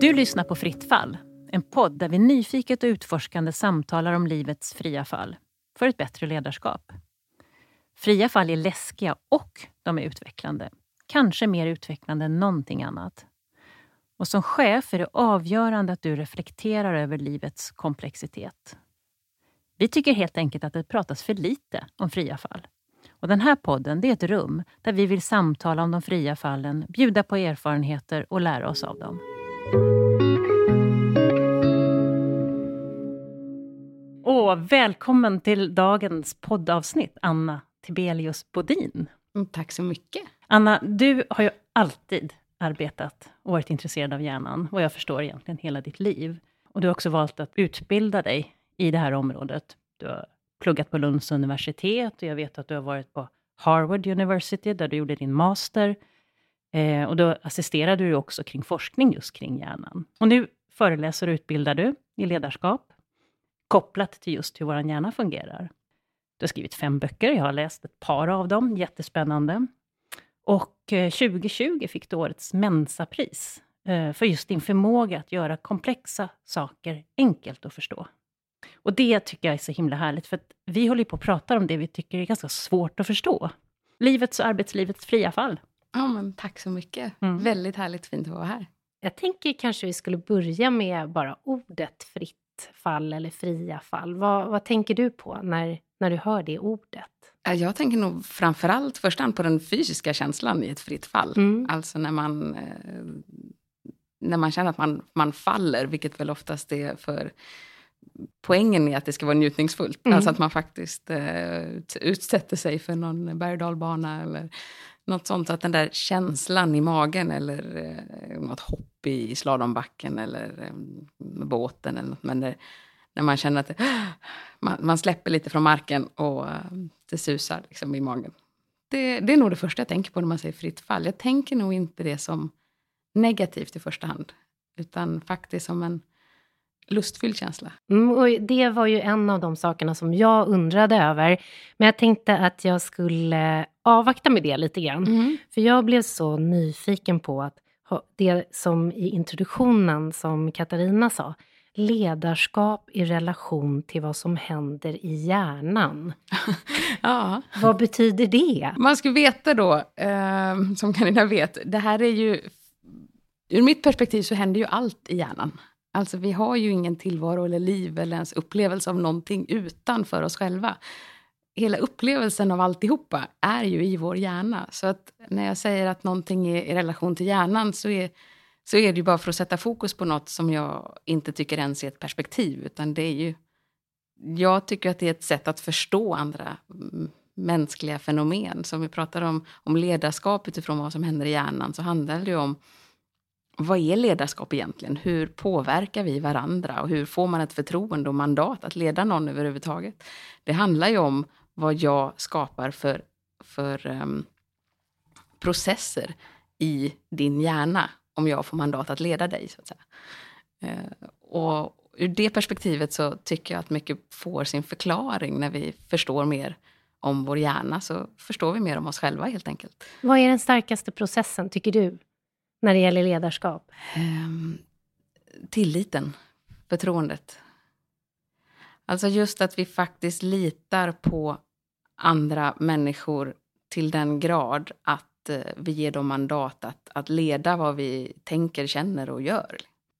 Du lyssnar på Fritt fall, en podd där vi nyfiket och utforskande samtalar om livets fria fall för ett bättre ledarskap. Fria fall är läskiga och de är utvecklande. Kanske mer utvecklande än någonting annat. Och som chef är det avgörande att du reflekterar över livets komplexitet. Vi tycker helt enkelt att det pratas för lite om fria fall. Och den här podden det är ett rum där vi vill samtala om de fria fallen, bjuda på erfarenheter och lära oss av dem. Och välkommen till dagens poddavsnitt, Anna Tibelius Bodin. Mm, tack så mycket. Anna, du har ju alltid arbetat och varit intresserad av hjärnan, vad jag förstår egentligen hela ditt liv. Och du har också valt att utbilda dig i det här området. Du har pluggat på Lunds universitet och jag vet att du har varit på Harvard University, där du gjorde din master. Eh, och då assisterade du också kring forskning just kring hjärnan. Och nu föreläser och utbildar du i ledarskap, kopplat till just hur vår hjärna fungerar. Du har skrivit fem böcker, jag har läst ett par av dem, jättespännande. Och eh, 2020 fick du årets Mensapris eh, för just din förmåga att göra komplexa saker enkelt att förstå. Och det tycker jag är så himla härligt, för att vi håller på att prata om det vi tycker är ganska svårt att förstå. Livets och arbetslivets fria fall. Ja, men tack så mycket. Mm. Väldigt härligt fint att vara här. Jag tänker kanske vi skulle börja med bara ordet fritt fall eller fria fall. Vad, vad tänker du på när, när du hör det ordet? Jag tänker nog framförallt först på den fysiska känslan i ett fritt fall. Mm. Alltså när man, eh, när man känner att man, man faller, vilket väl oftast är för poängen är att det ska vara njutningsfullt. Mm. Alltså att man faktiskt eh, utsätter sig för någon berg eller något sånt. Så att den där känslan i magen eller eh, något hopp i slalombacken eller eh, båten eller något. Men det, när man känner att det, man, man, släpper lite från marken och eh, det susar liksom i magen. Det, det, är nog det första jag tänker på när man säger fritt fall. Jag tänker nog inte det som negativt i första hand, utan faktiskt som en lustfylld känsla. Mm, och det var ju en av de sakerna som jag undrade över. Men jag tänkte att jag skulle avvakta med det lite grann. Mm. För jag blev så nyfiken på att det som i introduktionen som Katarina sa, ledarskap i relation till vad som händer i hjärnan. ja. Vad betyder det? Man ska veta då, eh, som Carina vet, det här är ju... Ur mitt perspektiv så händer ju allt i hjärnan. Alltså vi har ju ingen tillvaro eller liv eller ens upplevelse av någonting utanför oss själva. Hela upplevelsen av alltihopa är ju i vår hjärna. Så att när jag säger att någonting är i relation till hjärnan så är, så är det ju bara för att sätta fokus på något som jag inte tycker ens är ett perspektiv. Utan det är ju... Jag tycker att det är ett sätt att förstå andra mm, mänskliga fenomen. Som vi pratar om, om ledarskap utifrån vad som händer i hjärnan så handlar det ju om vad är ledarskap egentligen? Hur påverkar vi varandra och hur får man ett förtroende och mandat att leda någon överhuvudtaget? Det handlar ju om vad jag skapar för, för um, processer i din hjärna om jag får mandat att leda dig. så att säga. Uh, och ur det perspektivet så tycker jag att mycket får sin förklaring när vi förstår mer om vår hjärna, så förstår vi mer om oss själva helt enkelt. Vad är den starkaste processen, tycker du? När det gäller ledarskap? Um, tilliten, förtroendet. Alltså just att vi faktiskt litar på andra människor till den grad att eh, vi ger dem mandat att, att leda vad vi tänker, känner och gör.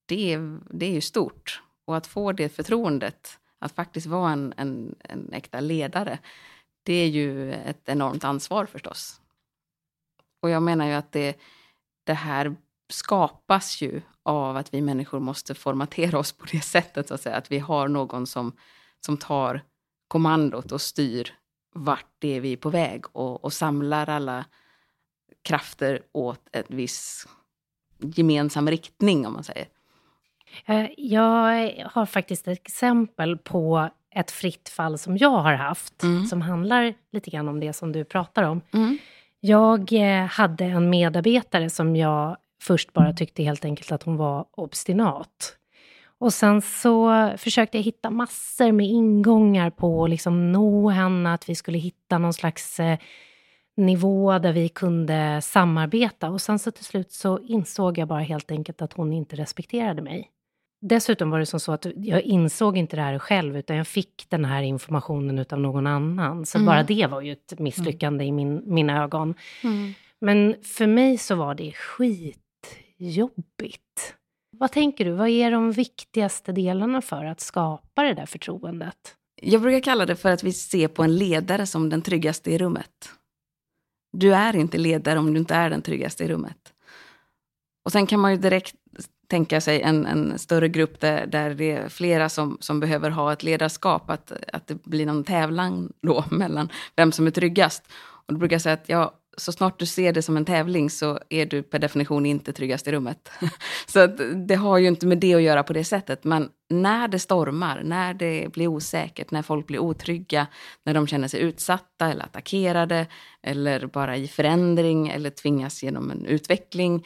Det är, det är ju stort. Och att få det förtroendet, att faktiskt vara en, en, en äkta ledare, det är ju ett enormt ansvar förstås. Och jag menar ju att det det här skapas ju av att vi människor måste formatera oss på det sättet, så att säga. Att vi har någon som, som tar kommandot och styr vart det är vi är på väg och, och samlar alla krafter åt en viss gemensam riktning, om man säger. Eh, jag har faktiskt ett exempel på ett fritt fall som jag har haft, mm. som handlar lite grann om det som du pratar om. Mm. Jag eh, hade en medarbetare som jag först bara tyckte helt enkelt att hon var obstinat. Och sen så försökte jag hitta massor med ingångar på att liksom nå henne, att vi skulle hitta någon slags eh, nivå där vi kunde samarbeta. Och sen så till slut så insåg jag bara helt enkelt att hon inte respekterade mig. Dessutom var det som så att jag insåg inte det här själv, utan jag fick den här informationen av någon annan. Så mm. bara det var ju ett misslyckande mm. i min, mina ögon. Mm. Men för mig så var det skitjobbigt. Vad tänker du, vad är de viktigaste delarna för att skapa det där förtroendet? Jag brukar kalla det för att vi ser på en ledare som den tryggaste i rummet. Du är inte ledare om du inte är den tryggaste i rummet. Och sen kan man ju direkt tänka sig en, en större grupp där, där det är flera som, som behöver ha ett ledarskap, att, att det blir någon tävlan då mellan vem som är tryggast. Och då brukar jag säga att ja, så snart du ser det som en tävling så är du per definition inte tryggast i rummet. så det har ju inte med det att göra på det sättet. Men när det stormar, när det blir osäkert, när folk blir otrygga, när de känner sig utsatta eller attackerade eller bara i förändring eller tvingas genom en utveckling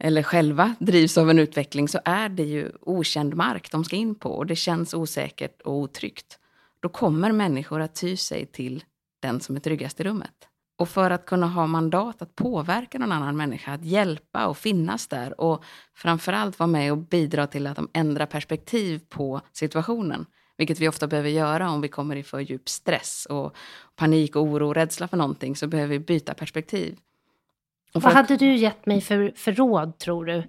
eller själva drivs av en utveckling så är det ju okänd mark de ska in på och det känns osäkert och otryggt. Då kommer människor att ty sig till den som är tryggast i rummet. Och för att kunna ha mandat att påverka någon annan människa, att hjälpa och finnas där och framförallt vara med och bidra till att de ändrar perspektiv på situationen. Vilket vi ofta behöver göra om vi kommer i för djup stress och panik, och oro och rädsla för någonting så behöver vi byta perspektiv. Vad hade du gett mig för, för råd, tror du,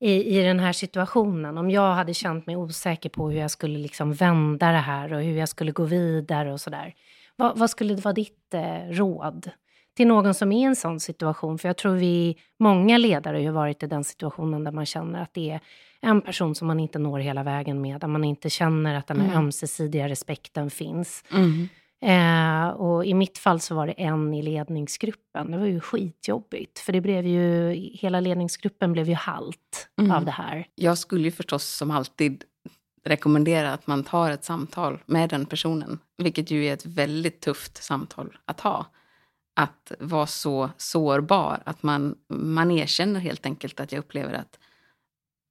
i, i den här situationen? Om jag hade känt mig osäker på hur jag skulle liksom vända det här och hur jag skulle gå vidare och sådär. Vad, vad skulle vara ditt eh, råd till någon som är i en sån situation? För jag tror vi, många ledare har varit i den situationen där man känner att det är en person som man inte når hela vägen med, där man inte känner att den här mm. ömsesidiga respekten finns. Mm. Eh, och i mitt fall så var det en i ledningsgruppen. Det var ju skitjobbigt, för det blev ju, hela ledningsgruppen blev ju halt mm. av det här. Jag skulle ju förstås som alltid rekommendera att man tar ett samtal med den personen, vilket ju är ett väldigt tufft samtal att ha. Att vara så sårbar, att man, man erkänner helt enkelt att jag upplever att,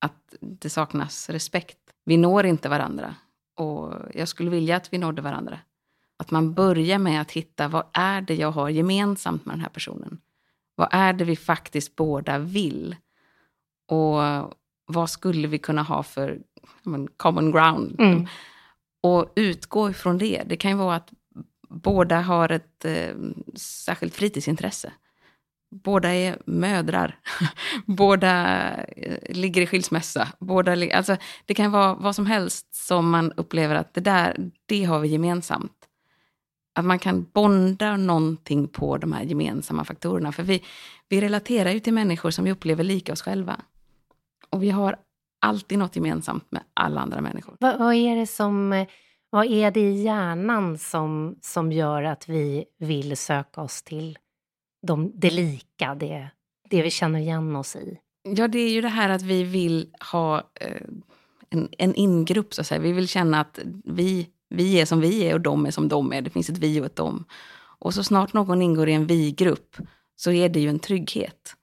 att det saknas respekt. Vi når inte varandra och jag skulle vilja att vi nådde varandra. Att man börjar med att hitta vad är det jag har gemensamt med den här personen? Vad är det vi faktiskt båda vill? Och vad skulle vi kunna ha för common ground? Mm. Och utgå ifrån det. Det kan ju vara att båda har ett eh, särskilt fritidsintresse. Båda är mödrar. båda eh, ligger i skilsmässa. Båda, alltså, det kan vara vad som helst som man upplever att det där, det har vi gemensamt att man kan bonda någonting på de här gemensamma faktorerna. För vi, vi relaterar ju till människor som vi upplever lika oss själva. Och vi har alltid något gemensamt med alla andra människor. Vad, vad är det som... Vad är det i hjärnan som, som gör att vi vill söka oss till de, det lika, det, det vi känner igen oss i? Ja, det är ju det här att vi vill ha eh, en, en ingrupp, så att säga. Vi vill känna att vi vi är som vi är och de är som de är. Det finns ett vi och ett dom. Och så snart någon ingår i en vi-grupp så är det ju en trygghet.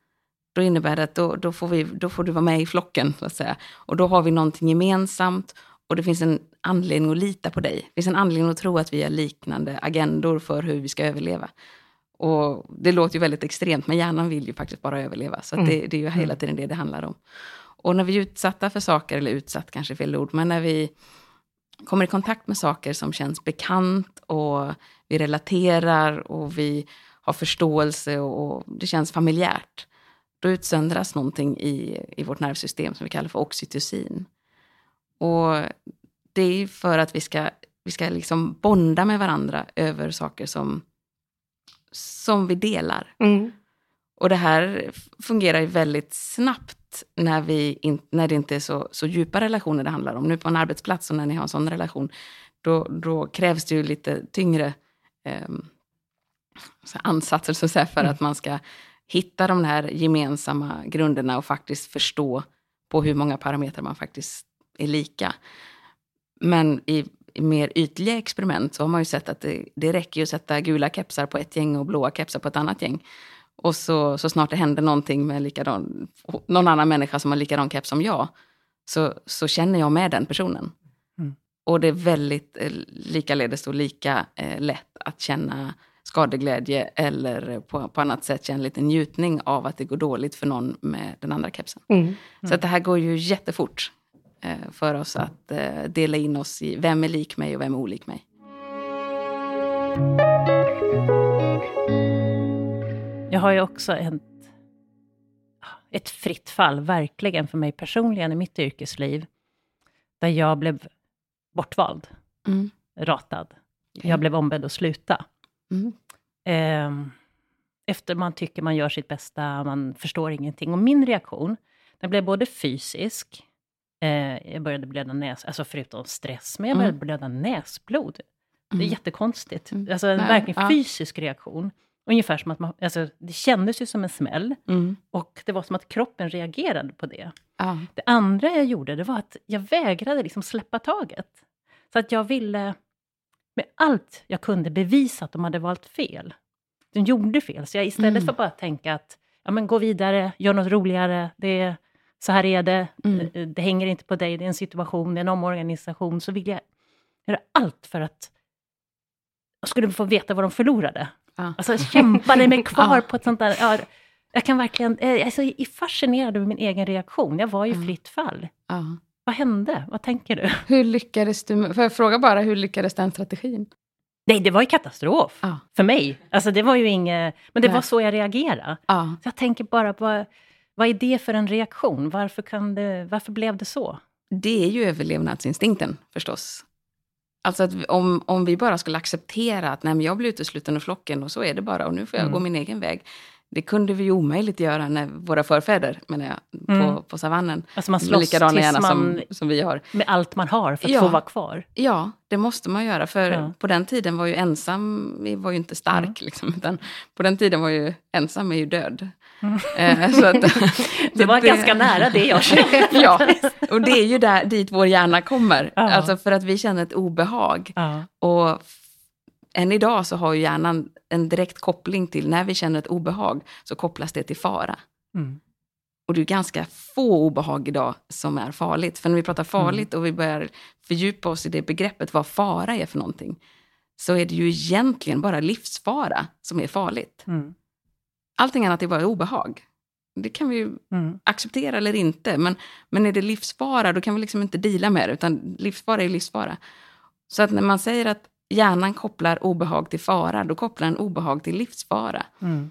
Då innebär det att då, då, får vi, då får du vara med i flocken, så att säga. Och då har vi någonting gemensamt och det finns en anledning att lita på dig. Det finns en anledning att tro att vi har liknande agendor för hur vi ska överleva. Och det låter ju väldigt extremt, men hjärnan vill ju faktiskt bara överleva. Så mm. det, det, är ju hela mm. tiden det det handlar om. Och när vi är utsatta för saker, eller utsatt kanske är fel ord, men när vi kommer i kontakt med saker som känns bekant och vi relaterar och vi har förståelse och, det känns familjärt. Då utsöndras någonting i, i vårt nervsystem som vi kallar för oxytocin. Och det är för att vi ska, vi ska liksom bonda med varandra över saker som, som vi delar. Mm. Och det här fungerar ju väldigt snabbt när, vi in, när det inte är så, så djupa relationer det handlar om. Nu på en arbetsplats och när ni har en sån relation, då, då krävs det ju lite tyngre eh, ansatser så att säga, för mm. att man ska hitta de här gemensamma grunderna och faktiskt förstå på hur många parametrar man faktiskt är lika. Men i, i mer ytliga experiment så har man ju sett att det, det räcker att sätta gula kepsar på ett gäng och blåa kepsar på ett annat gäng. Och så, så snart det händer någonting med likadan, någon annan människa som har likadan keps som jag, så, så känner jag med den personen. Mm. Och det är väldigt eh, likaledes och lika eh, lätt att känna skadeglädje eller på, på annat sätt känna lite njutning av att det går dåligt för någon med den andra kepsen. Mm. Så att det här går ju jättefort eh, för oss att eh, dela in oss i vem är lik mig och vem är olik mig. Har ju också ett, ett fritt fall, verkligen, för mig personligen i mitt yrkesliv, där jag blev bortvald, Mm. ratad. Jag blev ombedd att sluta. Mm. Eh, efter man tycker man gör sitt bästa, man förstår ingenting. Och min reaktion, den blev både fysisk, eh, jag började blöda näs, alltså förutom stress, men jag började Mm. blöda näsblod. Det är Mm. jättekonstigt. Mm. Alltså en verkligen ja. fysisk reaktion. Ungefär som att man, alltså, det kändes ju som en smäll. Mm. Och det var som att kroppen reagerade på det. Ja. Det andra jag gjorde, det var att jag vägrade liksom släppa taget. Så att jag ville med allt jag kunde bevisa att de hade valt fel. De gjorde fel. Så jag istället Mm. för bara att tänka att ja, men gå vidare, gör något roligare, det, så här är det, Mm. det, det hänger inte på dig, det är en situation, det är en omorganisation, så vill jag göra allt för att jag skulle få veta vad de förlorade. Ja. Alltså kämpade mig kvar Ja. på ett sånt där... Ja, jag kan verkligen... Jag är så fascinerad över min egen reaktion. Jag var i Mm. fritt fall. Ja. Vad hände? Vad tänker du? Hur lyckades du? Får jag fråga bara, hur lyckades den strategin? Nej, det var ju katastrof. Ja. För mig. Alltså det var ju inget... Men det Nej. var så jag reagerade. Ja. Så jag tänker bara, vad, vad är det för en reaktion? Varför, kan det, varför blev det så? Det är ju överlevnadsinstinkten förstås. Alltså att om, om vi bara skulle acceptera att nej, men jag blir utesluten ur flocken och så är det bara och nu får jag Mm. gå min egen väg. Det kunde vi ju omöjligt göra när våra förfäder, menar jag, på, Mm. på savannen. Alltså man slåss tills man, som, som vi har. med allt man har för att Ja. få vara kvar. Ja, det måste man göra. För Ja. på den tiden var ju ensam vi var ju inte stark. Mm. Liksom, på den tiden var ju ensam är ju död. Mm. Eh, så att, Det var ganska nära det jag kände. Ja, och det är ju där, dit vår hjärna kommer. Ja. Alltså för att vi känner ett obehag. Ja. Och än idag så har ju hjärnan en direkt koppling till när vi känner ett obehag så kopplas det till fara. Mm. Och det är ganska få obehag idag som är farligt. För när vi pratar farligt och vi börjar fördjupa oss i det begreppet vad fara är för någonting. Så är det ju egentligen bara livsfara som är farligt. Mm. Allting annat är bara obehag. Det kan vi ju Mm. acceptera eller inte. Men, men är det livsfara, då kan vi liksom inte deala med det. Utan livsfara är livsfara. Så att när man säger att hjärnan kopplar obehag till fara, då kopplar den obehag till livsfara. Mm.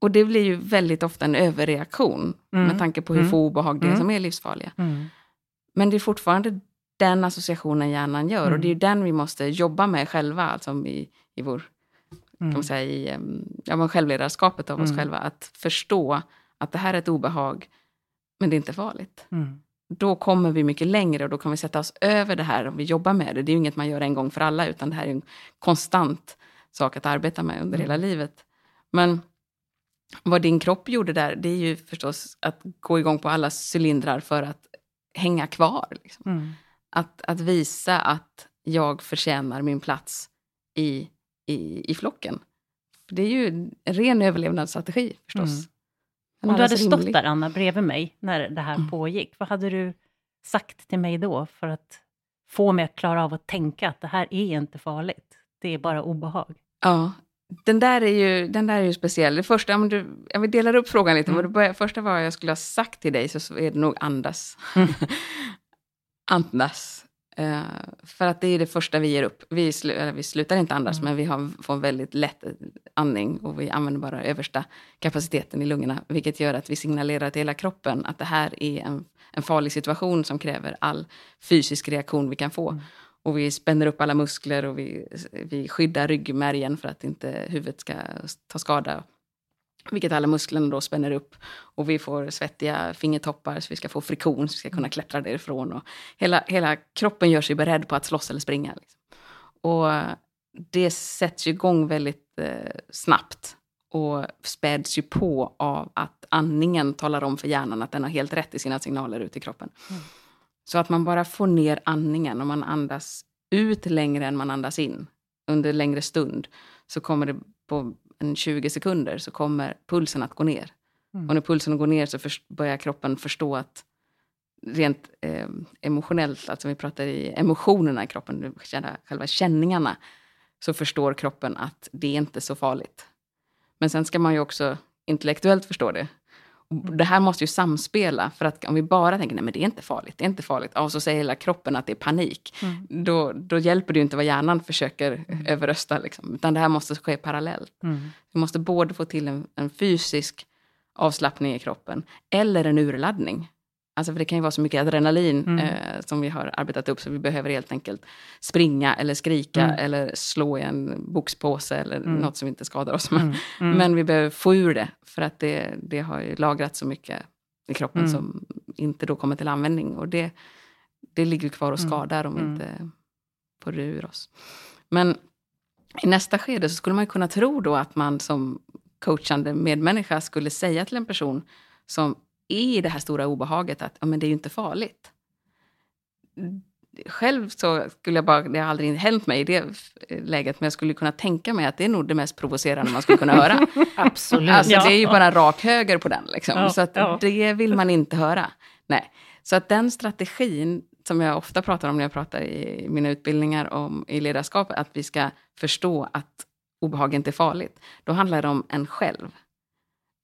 Och det blir ju väldigt ofta en överreaktion Mm. med tanke på hur Mm. få obehag det är Mm. som är livsfarliga. Mm. Men det är fortfarande den associationen hjärnan gör. Och det är den vi måste jobba med själva, alltså i, i vår kan Mm. man säga, i ja, men självledarskapet av oss Mm. själva. Att förstå att det här är ett obehag, men det är inte farligt. Mm. Då kommer vi mycket längre och då kan vi sätta oss över det här om vi jobbar med det. Det är ju inget man gör en gång för alla, utan det här är en konstant sak att arbeta med under Mm. hela livet. Men vad din kropp gjorde där, det är ju förstås att gå igång på alla cylindrar för att hänga kvar. Liksom. Mm. Att, att visa att jag förtjänar min plats i, i, i flocken. För det är ju en ren överlevnadsstrategi förstås. Mm. Om du hade stått där, Anna, bredvid mig när det här Mm. pågick, vad hade du sagt till mig då för att få mig att klara av att tänka att det här är inte farligt, det är bara obehag? Ja, den där är ju, den där är ju speciell. Det första, om du, jag vill dela upp frågan lite. Mm. Det första vad jag skulle ha sagt till dig så, så är det nog andas. Mm. andas. Eh, för att det är det första vi ger upp. Vi, slu, vi slutar inte andas, Mm. men vi har, får en väldigt lätt andning och vi använder bara översta kapaciteten i lungorna, vilket gör att vi signalerar till hela kroppen att det här är en, en farlig situation som kräver all fysisk reaktion vi kan få. Mm. Och vi spänner upp alla muskler och vi, vi skyddar ryggmärgen för att inte huvudet ska ta skada. Vilket alla musklerna då spänner upp. Och vi får svettiga fingertoppar så vi ska få friktion så vi ska kunna klättra därifrån. Och hela, hela kroppen gör sig beredd på att slåss eller springa. Liksom. Och det sätts ju igång väldigt eh, snabbt. Och späds ju på av att andningen talar om för hjärnan att den har helt rätt i sina signaler ut i kroppen. Mm. Så att man bara får ner andningen och man andas ut längre än man andas in under längre stund så kommer det på en 20 sekunder så kommer pulsen att gå ner. Mm. Och när pulsen går ner så först- börjar kroppen förstå att rent eh, emotionellt, alltså vi pratar i emotionerna i kroppen, själva känningarna, så förstår kroppen att det är inte så farligt. Men sen ska man ju också intellektuellt förstå det. Det här måste ju samspela, för att om vi bara tänker nej men det är inte farligt, det är inte farligt, och så säger hela kroppen att det är panik, mm. då, då hjälper det ju inte vad hjärnan försöker mm. överrösta, liksom, utan det här måste ske parallellt. Mm. Vi måste både få till en, en fysisk avslappning i kroppen, eller en urladdning. Alltså för det kan ju vara så mycket adrenalin mm. eh, som vi har arbetat upp så vi behöver helt enkelt springa eller skrika mm. eller slå i en boxpåse eller mm. något som inte skadar oss. Mm. mm. Men vi behöver få ur det för att det, det har ju lagrat så mycket i kroppen mm. som inte då kommer till användning. Och det, det ligger kvar och skadar om vi inte får det ur oss. Men i nästa skede så skulle man kunna tro då att man som coachande medmänniska skulle säga till en person som är i det här stora obehaget att ja, men det är ju inte farligt. Själv så skulle jag bara, det har aldrig hänt mig i det läget, men jag skulle kunna tänka mig att det är nog det mest provocerande man skulle kunna höra. Absolut. Alltså, ja. Det är ju bara rak höger på den. Liksom. Ja, så att ja. det vill man inte höra. Nej. Så att den strategin, som jag ofta pratar om när jag pratar i mina utbildningar om i ledarskap, att vi ska förstå att obehag inte är farligt. Då handlar det om en själv.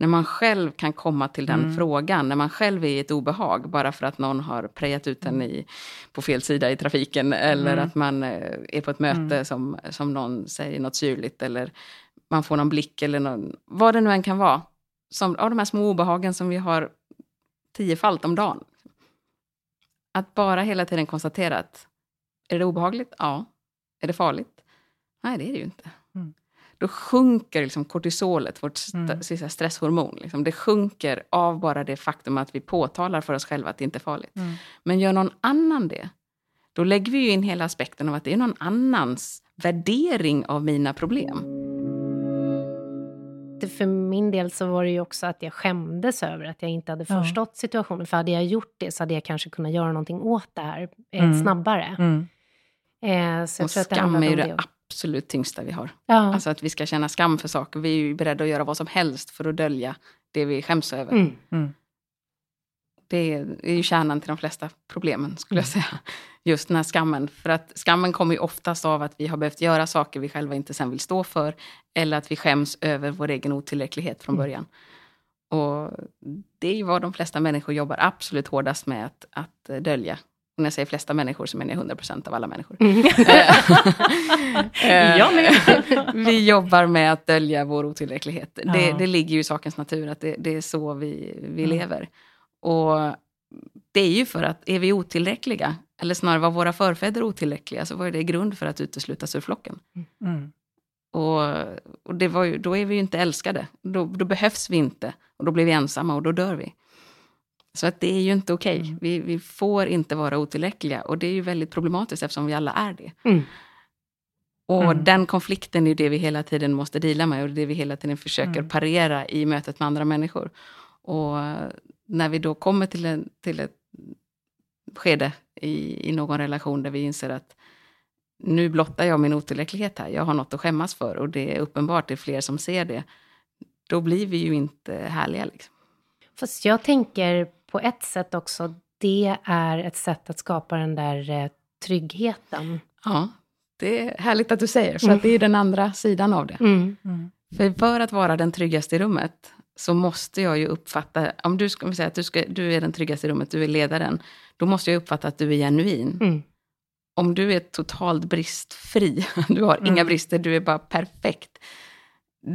När man själv kan komma till den mm. frågan, när man själv är i ett obehag, bara för att någon har prejat ut en i, på fel sida i trafiken, eller mm. att man eh, är på ett möte mm. som, som någon säger något syrligt, eller man får någon blick, eller någon, vad det nu än kan vara. Som, av de här små obehagen som vi har tiofalt om dagen. Att bara hela tiden konstatera att, är det obehagligt? Ja. Är det farligt? Nej, det är det ju inte då sjunker liksom kortisolet, vårt st mm. stresshormon. Liksom. Det sjunker av bara det faktum att vi påtalar för oss själva att det inte är farligt. Mm. Men gör någon annan det, då lägger vi ju in hela aspekten av att det är någon annans värdering av mina problem. För min del så var det ju också att jag skämdes över att jag inte hade förstått situationen. För hade jag gjort det så hade jag kanske kunnat göra någonting åt det här eh, mm. snabbare. Mm. Eh, så och skam är ju det absolut tyngsta vi har. Ja. Alltså att vi ska känna skam för saker. Vi är ju beredda att göra vad som helst för att dölja det vi skäms över. Mm. Mm. Det är, är ju kärnan till de flesta problemen, skulle jag mm. säga. Just den här skammen. För att skammen kommer ju oftast av att vi har behövt göra saker vi själva inte sen vill stå för. Eller att vi skäms över vår egen otillräcklighet från mm. början. Och det är ju vad de flesta människor jobbar absolut hårdast med att, att dölja när jag säger flesta människor så menar jag 100 procent av alla människor. Mm. med. vi jobbar med att dölja vår otillräcklighet. Ja. Det, det, ligger ju i sakens natur att det, det är så vi, vi mm. lever. Och det är ju för att är vi otillräckliga, eller snarare var våra förfäder otillräckliga, så var det grund för att uteslutas ur flocken. Mm. Och, och det var ju, då är vi ju inte älskade. Då, då behövs vi inte. Och då blir vi ensamma och då dör vi. Så att det är ju inte okej. Okay. Mm. Vi, vi, får inte vara otillräckliga. Och det är ju väldigt problematiskt eftersom vi alla är det. Mm. Och mm. den konflikten är det vi hela tiden måste dela med och det vi hela tiden försöker mm. parera i mötet med andra människor. Och när vi då kommer till, en, till ett skede i, i någon relation där vi inser att nu blottar jag min otillräcklighet här, jag har något att skämmas för och det är uppenbart, det är fler som ser det. Då blir vi ju inte härliga. Liksom. Fast jag tänker på ett sätt också, det är ett sätt att skapa den där eh, tryggheten. Ja, det är härligt att du säger, för mm. att det är den andra sidan av det. Mm. Mm. För, för att vara den tryggaste i rummet så måste jag ju uppfatta, om du ska säga att du, ska, du är den tryggaste i rummet, du är ledaren, då måste jag uppfatta att du är genuin. Mm. Om du är totalt bristfri, du har inga mm. brister, du är bara perfekt.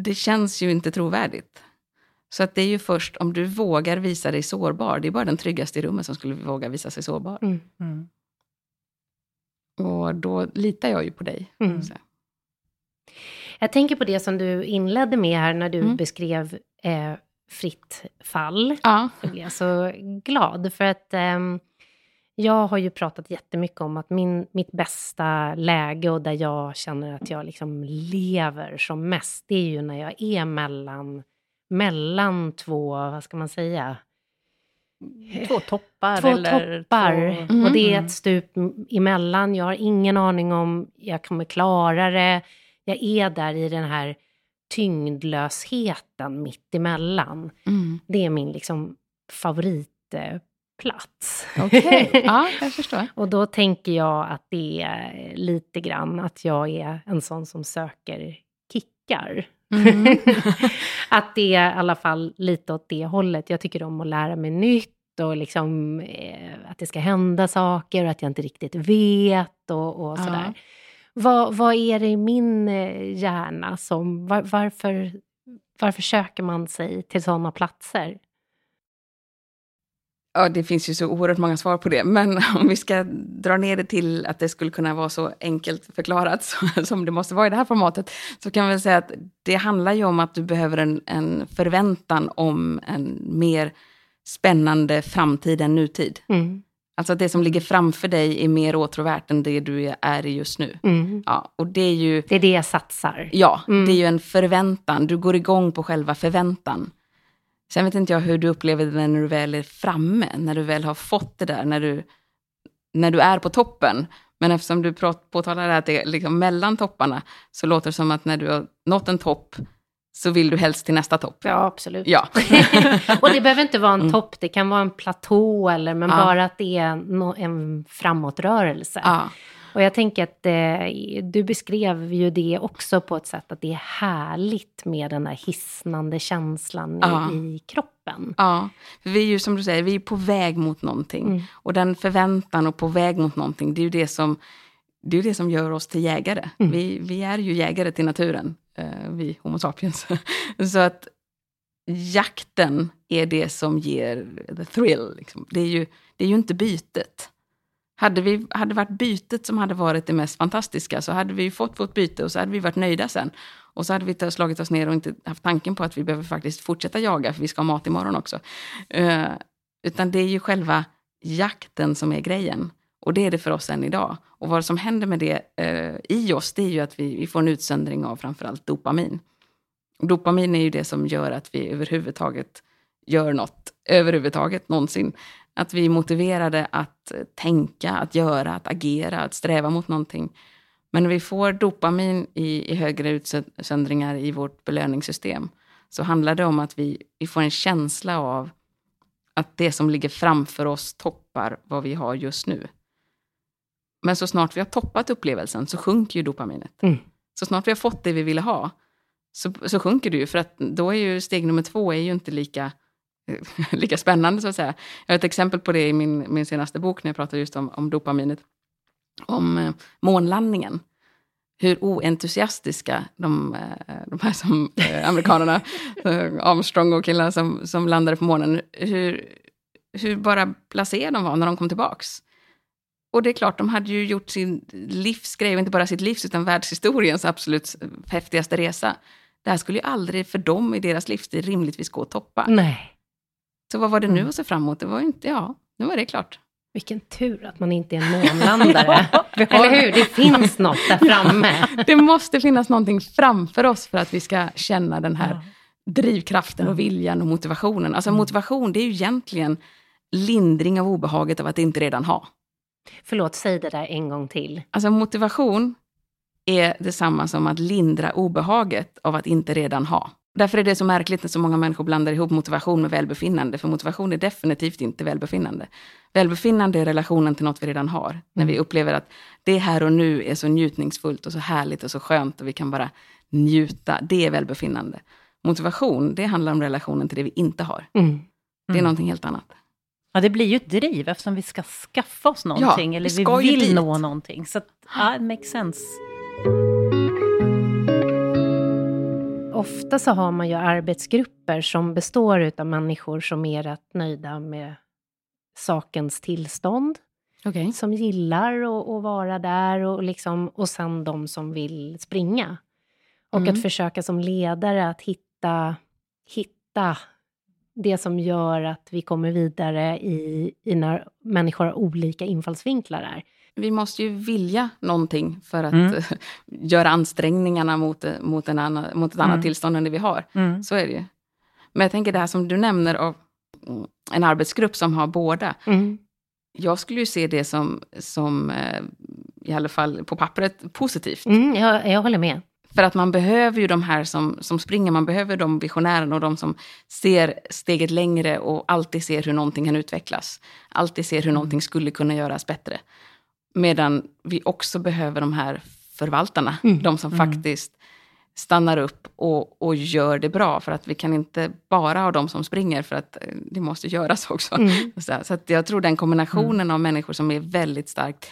Det känns ju inte trovärdigt. Så att det är ju först om du vågar visa dig sårbar, det är bara den tryggaste i rummet som skulle våga visa sig sårbar. Mm. Mm. Och då litar jag ju på dig. Mm. Jag tänker på det som du inledde med här när du mm. beskrev eh, fritt fall. Ja. Jag blev så glad för att eh, jag har ju pratat jättemycket om att min, mitt bästa läge och där jag känner att jag liksom lever som mest, det är ju när jag är mellan mellan två, vad ska man säga? Två toppar. Två eller toppar. Två... Och det är mm. ett stup emellan. Jag har ingen aning om jag kommer klara det. Jag är där i den här tyngdlösheten mitt emellan. Mm. Det är min liksom favoritpunkt plats. Okej, okay. ja, jag förstår. och då tänker jag att det är lite grann att jag är en sån som söker kickar. Mm. att det är i alla fall lite åt det hållet. Jag tycker om att lära mig nytt och liksom, eh, att det ska hända saker och att jag inte riktigt vet och, och sådär. Ja. Vad, vad är det i min eh, hjärna som... Var, varför, varför söker man sig till sådana platser? Ja, det finns ju så oerhört många svar på det. Men om vi ska dra ner det till att det skulle kunna vara så enkelt förklarat som det måste vara i det här formatet, så kan väl säga att det handlar ju om att du behöver en, en förväntan om en mer spännande framtid än nutid. Mm. Alltså att det som ligger framför dig är mer åtråvärt än det du är i just nu. Mm. Ja, och det är ju... Det är det jag satsar. Ja, mm. det är ju en förväntan. Du går igång på själva förväntan. Sen vet inte jag hur du upplever det när du väl är framme, när du väl har fått det där, när du, när du är på toppen. Men eftersom du påtalar att det är liksom mellan topparna, så låter det som att när du har nått en topp, så vill du helst till nästa topp. Ja, absolut. Ja. och det behöver inte vara en mm. topp, det kan vara en platå, eller, men ja. bara att det är no en framåtrörelse. Ja. Och jag tänker att eh, du beskrev ju det också på ett sätt att det är härligt med den där hisnande känslan ja. i, i, kroppen. Ja, för vi är ju som du säger, vi är på väg mot någonting. Mm. Och den förväntan och på väg mot någonting, det är ju det som, det är det som gör oss till jägare. Mm. Vi, vi är ju jägare till naturen, eh, vi Homo sapiens. Så att jakten är det som ger the thrill. Liksom. Det, är ju, det är ju inte bytet. Hade vi hade varit bytet som hade varit det mest fantastiska så hade vi fått vårt byte och så hade vi varit nöjda sen. Och så hade vi slagit oss ner och inte haft tanken på att vi behöver faktiskt fortsätta jaga för vi ska ha mat imorgon också. Uh, utan det är ju själva jakten som är grejen. Och det är det för oss än idag. Och vad som händer med det eh, i oss, det är ju att vi, vi får en utsöndring av framförallt dopamin. Och dopamin är ju det som gör att vi överhuvudtaget gör något, överhuvudtaget någonsin. Att vi är motiverade att tänka, att göra, att agera, att sträva mot någonting. Men när vi får dopamin i, i högre utsöndringar i vårt belöningssystem så handlar det om att vi, vi får en känsla av att det som ligger framför oss toppar vad vi har just nu. Men så snart vi har toppat upplevelsen så sjunker ju dopaminet. Mm. Så snart vi har fått det vi ville ha så, så sjunker det ju. För att då är ju steg nummer två är ju inte lika lika spännande så att säga. Jag har ett exempel på det i min, min senaste bok när jag pratar just om, om dopaminet. Om eh, månlandningen. Hur oentusiastiska de, eh, de här som, eh, amerikanerna, eh, Armstrong och killarna som, som landade på månen, hur, hur bara blasé de var när de kom tillbaks. Och det är klart, de hade ju gjort sin livsgrej, och inte bara sitt livs, utan världshistoriens absolut häftigaste resa. Det här skulle ju aldrig för dem i deras livsstil rimligtvis gå att toppa. Nej. Så vad var det nu mm. att se fram emot? Det var inte, ja, nu var det klart. Vilken tur att man inte är en månlandare. Eller hur? Det finns något där framme. det måste finnas någonting framför oss för att vi ska känna den här ja. drivkraften och viljan och motivationen. Alltså mm. motivation, det är ju egentligen lindring av obehaget av att inte redan ha. Förlåt, säg det där en gång till. Alltså motivation är detsamma som att lindra obehaget av att inte redan ha. Därför är det så märkligt när så många människor blandar ihop motivation med välbefinnande. För motivation är definitivt inte välbefinnande. Välbefinnande är relationen till något vi redan har. Mm. När vi mm. upplever att det här och nu är så njutningsfullt och så härligt och så skönt och vi kan bara njuta. Det är välbefinnande. Motivation, det handlar om relationen till det vi inte har. Mm. Det är mm. någonting helt annat. Ja, det blir ju ett driv eftersom vi ska skaffa oss någonting. Ja, eller vi vill nå någonting. Så ja, it makes sense. Ofta så har man ju arbetsgrupper som består av människor som är rätt nöjda med sakens tillstånd. Okay. Som gillar att vara där och, liksom, och sen de som vill springa. Och mm. att försöka som ledare att hitta, hitta det som gör att vi kommer vidare i, i när människor har olika infallsvinklar där vi måste ju vilja någonting för att mm. göra ansträngningarna mot, mot, en annan, mot ett annat mm. tillstånd än det vi har. Mm. Så är det ju. Men jag tänker det här som du nämner av en arbetsgrupp som har båda. Mm. Jag skulle ju se det som, som eh, i alla fall på pappret, positivt. Mm, jag, jag håller med. För att man behöver ju de här som, som springer, man behöver de visionärerna och de som ser steget längre och alltid ser hur någonting kan utvecklas. Alltid ser hur någonting skulle kunna göras bättre. Medan vi också behöver de här förvaltarna, mm. de som mm. faktiskt stannar upp och, och gör det bra. För att vi kan inte bara ha de som springer, för att eh, det måste göras också. Mm. Så, så jag tror den kombinationen mm. av människor som är väldigt starkt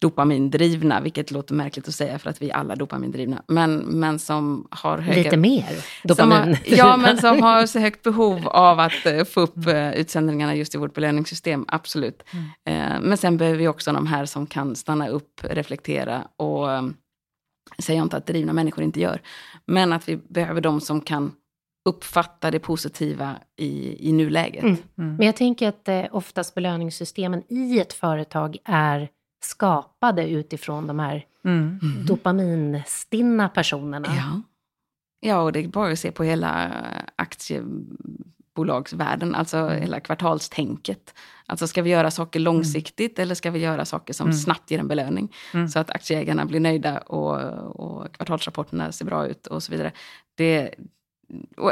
dopamindrivna, vilket låter märkligt att säga för att vi är alla dopamindrivna, men, men som har höga... Lite mer dopamin. Har, ja, men som har så högt behov av att uh, få upp uh, utsändningarna just i vårt belöningssystem, absolut. Mm. Uh, men sen behöver vi också de här som kan stanna upp, reflektera och um, säger inte att drivna människor inte gör, men att vi behöver de som kan uppfatta det positiva i, i nuläget. Mm. Mm. Men jag tänker att eh, oftast belöningssystemen i ett företag är skapade utifrån de här mm. dopaminstinna personerna. Ja. ja, och det är bara att se på hela aktiebolagsvärlden, alltså mm. hela kvartalstänket. Alltså ska vi göra saker långsiktigt mm. eller ska vi göra saker som mm. snabbt ger en belöning? Mm. Så att aktieägarna blir nöjda och, och kvartalsrapporterna ser bra ut och så vidare. Det,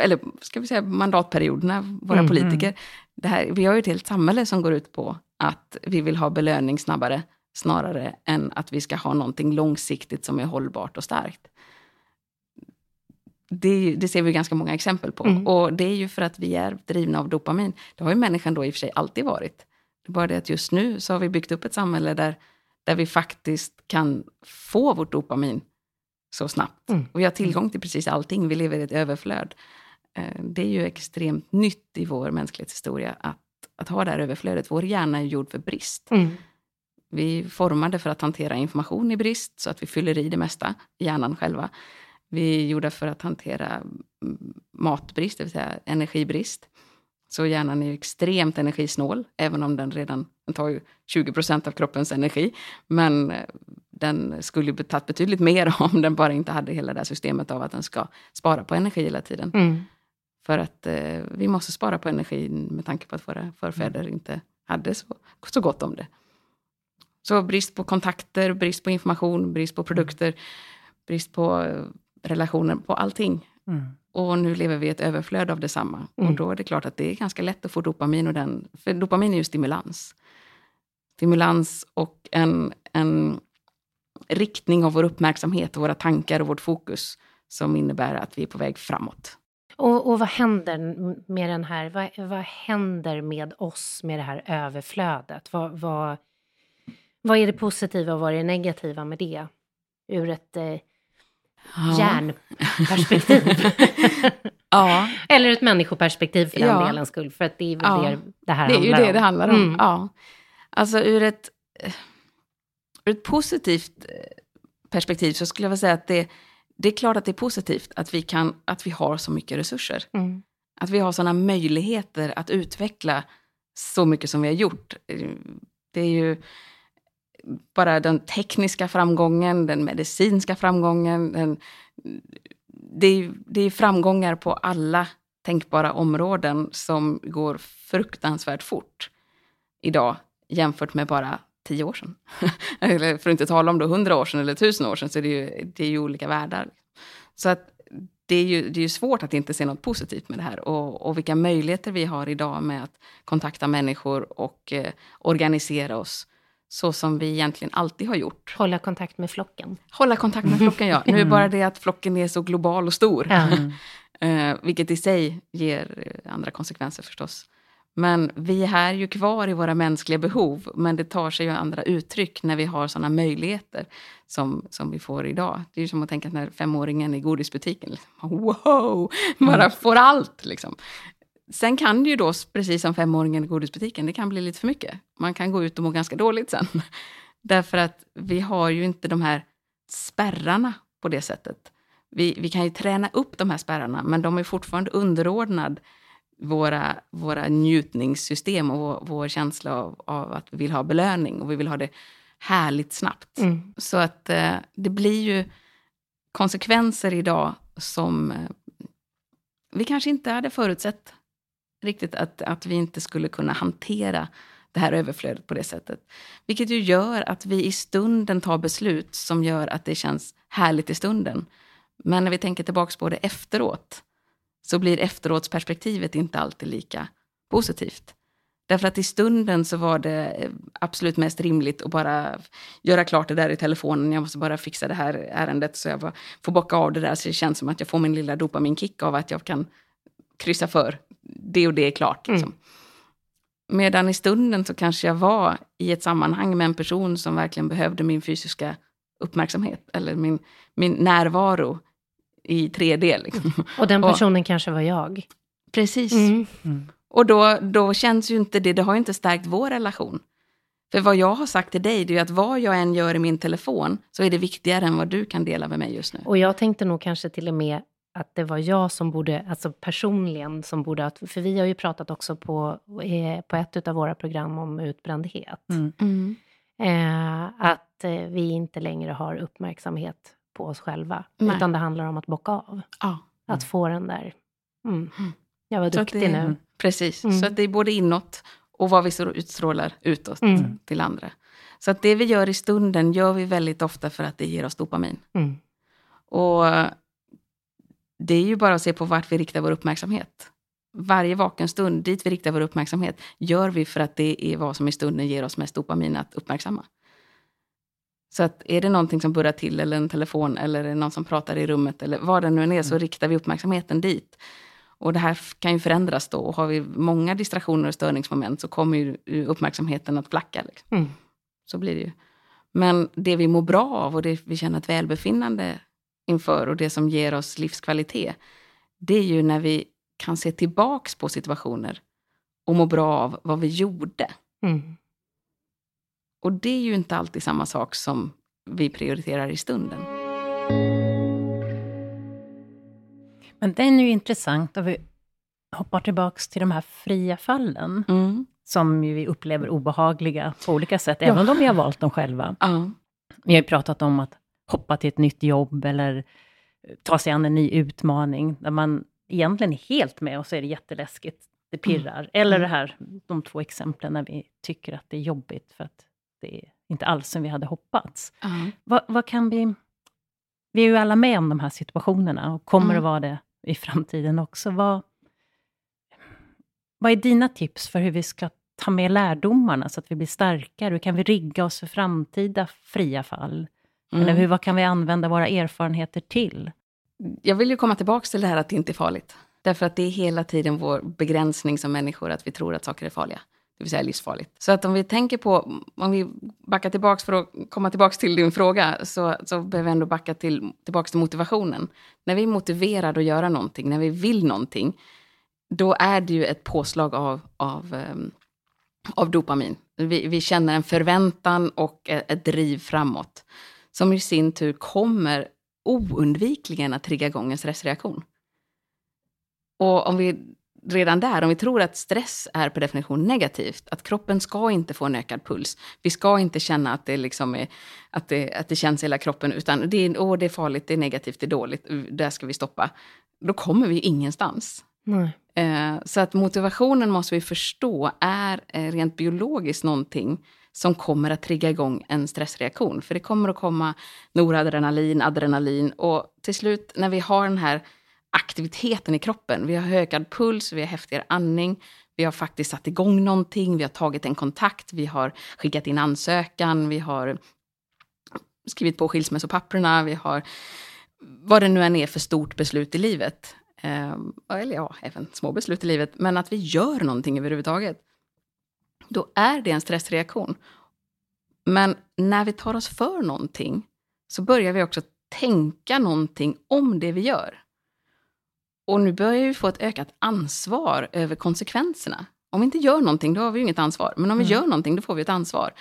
eller ska vi säga mandatperioderna, våra mm, politiker. Det här, vi har ju ett helt samhälle som går ut på att vi vill ha belöning snabbare snarare än att vi ska ha någonting långsiktigt som är hållbart och starkt. Det, det ser vi ganska många exempel på. Mm. Och det är ju för att vi är drivna av dopamin. Det har ju människan då i och för sig alltid varit. Det är bara det att just nu så har vi byggt upp ett samhälle där, där vi faktiskt kan få vårt dopamin så snabbt. Mm. Och vi har tillgång till precis allting. Vi lever i ett överflöd. Eh, det är ju extremt nytt i vår mänsklighetshistoria att, att ha det här överflödet. Vår hjärna är gjord för brist. Mm. Vi formade för att hantera information i brist, så att vi fyller i det mesta i hjärnan själva. Vi är gjorda för att hantera mm, matbrist, det vill säga energibrist. Så hjärnan är extremt energisnål, även om den redan den tar ju 20 procent av kroppens energi. Men eh, den skulle ju tagit betydligt mer om den bara inte hade hela det här systemet av att den ska spara på energi hela tiden. Mm. För att eh, vi måste spara på energi med tanke på att våra förfäder inte hade så, så gott om det. Så brist på kontakter, brist på information, brist på mm. produkter, brist på eh, relationer, på allting. Mm. Och nu lever vi i ett överflöd av detsamma. Mm. Och då är det klart att det är ganska lätt att få dopamin. Och den, för dopamin är ju stimulans. Stimulans och en, en riktning av vår uppmärksamhet, och våra tankar och vårt fokus som innebär att vi är på väg framåt. Och, och vad händer med den här, vad, vad händer med oss med det här överflödet? Vad, vad, vad är det positiva och vad är det negativa med det? Ur ett eh, ja. hjärnperspektiv. ja. Eller ett människoperspektiv för den ja. delens skull. För att det är väl ja. det det här det handlar om. Det är ju det det handlar om. Mm. Ja. Alltså ur ett, ur ett positivt eh, perspektiv så skulle jag vilja säga att det, det är klart att det är positivt att vi, kan, att vi har så mycket resurser. Mm. Att vi har sådana möjligheter att utveckla så mycket som vi har gjort. Det är ju bara den tekniska framgången, den medicinska framgången. Den, det, är, det är framgångar på alla tänkbara områden som går fruktansvärt fort idag jämfört med bara tio år sedan. eller för att inte tala om då hundra år sedan eller tusen år sedan, så det är ju, det är ju olika världar. Så att det är, ju, det är ju svårt att inte se något positivt med det här. Och, och vilka möjligheter vi har idag med att kontakta människor och eh, organisera oss så som vi egentligen alltid har gjort. Hålla kontakt med flocken. Hålla kontakt med flocken, ja. Nu är bara det att flocken är så global och stor. Mm. uh, vilket i sig ger andra konsekvenser förstås. Men vi är här ju kvar i våra mänskliga behov, men det tar sig ju andra uttryck när vi har sådana möjligheter som, som vi får idag. Det är ju som att tänka när femåringen i godisbutiken, liksom, wow, bara mm. får allt. Liksom. Sen kan det ju då, precis som femåringen i godisbutiken, det kan bli lite för mycket. Man kan gå ut och må ganska dåligt sen. Därför att vi har ju inte de här spärrarna på det sättet. Vi, vi kan ju träna upp de här spärrarna, men de är fortfarande underordnad våra, våra njutningssystem och vår, vår känsla av, av, att vi vill ha belöning och vi vill ha det härligt snabbt. Mm. Så att eh, det blir ju konsekvenser idag som eh, vi kanske inte hade förutsett riktigt att, att vi inte skulle kunna hantera det här överflödet på det sättet. Vilket ju gör att vi i stunden tar beslut som gör att det känns härligt i stunden. Men när vi tänker tillbaka på det efteråt, så blir efteråtsperspektivet inte alltid lika positivt. Därför att i stunden så var det eh, absolut mest rimligt att bara göra klart det där i telefonen. Jag måste bara fixa det här ärendet så jag får bocka av det där så det känns som att jag får min lilla dopaminkick av att jag kan kryssa för det och det är klart. Liksom. Mm. Medan i stunden så kanske jag var i ett sammanhang med en person som verkligen behövde min fysiska uppmärksamhet eller min, min närvaro i 3D. Liksom. Och den personen och, kanske var jag. Precis. Mm. Mm. Och då, då känns ju inte det, det har ju inte stärkt vår relation. För vad jag har sagt till dig, det är att vad jag än gör i min telefon, så är det viktigare än vad du kan dela med mig just nu. Och jag tänkte nog kanske till och med att det var jag som borde, alltså personligen, som borde, för vi har ju pratat också på, eh, på ett av våra program om utbrändhet. Mm. Mm. Eh, att eh, vi inte längre har uppmärksamhet på oss själva, Nej. utan det handlar om att bocka av. Ah. Att få den där, mm, mm. jag var duktig det, nu. Precis, mm. så att det är både inåt och vad vi utstrålar utåt mm. till andra. Så att det vi gör i stunden gör vi väldigt ofta för att det ger oss dopamin. Mm. Och det är ju bara att se på vart vi riktar vår uppmärksamhet. Varje vaken stund, dit vi riktar vår uppmärksamhet, gör vi för att det är vad som i stunden ger oss mest dopamin att uppmärksamma. Så att är det någonting som burrar till, eller en telefon, eller någon som pratar i rummet, eller vad det nu än är, så mm. riktar vi uppmärksamheten dit. Och det här kan ju förändras då. Och har vi många distraktioner och störningsmoment så kommer ju uppmärksamheten att flacka. Liksom. Mm. Så blir det ju. Men det vi mår bra av och det vi känner ett välbefinnande inför och det som ger oss livskvalitet, det är ju när vi kan se tillbaks på situationer och må bra av vad vi gjorde. Mm. Och det är ju inte alltid samma sak som vi prioriterar i stunden. Men den är ju intressant om vi hoppar tillbaks till de här fria fallen. Mm. Som vi upplever obehagliga på olika sätt, ja. även om vi har valt dem själva. Ja. Vi har ju pratat om att hoppa till ett nytt jobb eller ta sig an en ny utmaning, där man egentligen är helt med och så är det jätteläskigt, det mm. pirrar. Mm. Eller det här, de två exemplen när vi tycker att det är jobbigt för att det är inte alls som vi hade hoppats. Mm. Vad, vad, kan vi... Vi är ju alla med om de här situationerna och kommer mm. att vara det i framtiden också. Vad, vad är dina tips för hur vi ska ta med lärdomarna så att vi blir starkare? Hur kan vi rigga oss för framtida fria fall? Mm. Eller hur, vad kan vi använda våra erfarenheter till? Jag vill ju komma tillbaka till det här att det inte är farligt. Därför att det är hela tiden vår begränsning som människor, att vi tror att saker är farliga. Det vill säga livsfarligt. Så att om vi tänker på, om vi backar tillbaka för att komma tillbaka till din fråga, så, så behöver vi ändå backa till, tillbaka till motivationen. När vi är motiverade att göra någonting, när vi vill någonting, då är det ju ett påslag av, av, um, av dopamin. Vi, vi, känner en förväntan och ett driv framåt som i sin tur kommer oundvikligen att trigga igång en stressreaktion. Och om vi redan där, om vi tror att stress är per definition negativt, att kroppen ska inte få en ökad puls, vi ska inte känna att det, liksom är, att det, att det känns i hela kroppen, utan det är, åh, det är farligt, det är negativt, det är dåligt, där ska vi stoppa. Då kommer vi ingenstans. Eh, så att motivationen måste vi förstå är eh, rent biologiskt någonting som kommer att trigga igång en stressreaktion. För det kommer att komma noradrenalin, adrenalin och till slut när vi har den här aktiviteten i kroppen, vi har ökad puls, vi har häftigare andning, vi har faktiskt satt igång någonting, vi har tagit en kontakt, vi har skickat in ansökan, vi har skrivit på skilsmässopapperna, vi har vad det nu än är för stort beslut i livet. Eh, eller ja, även små beslut i livet. Men att vi gör någonting överhuvudtaget då är det en stressreaktion. Men när vi tar oss för någonting så börjar vi också tänka någonting om det vi gör. Och nu börjar vi få ett ökat ansvar över konsekvenserna. Om vi inte gör någonting, då har vi inget ansvar. Men om vi mm. gör någonting, då får vi ett ansvar.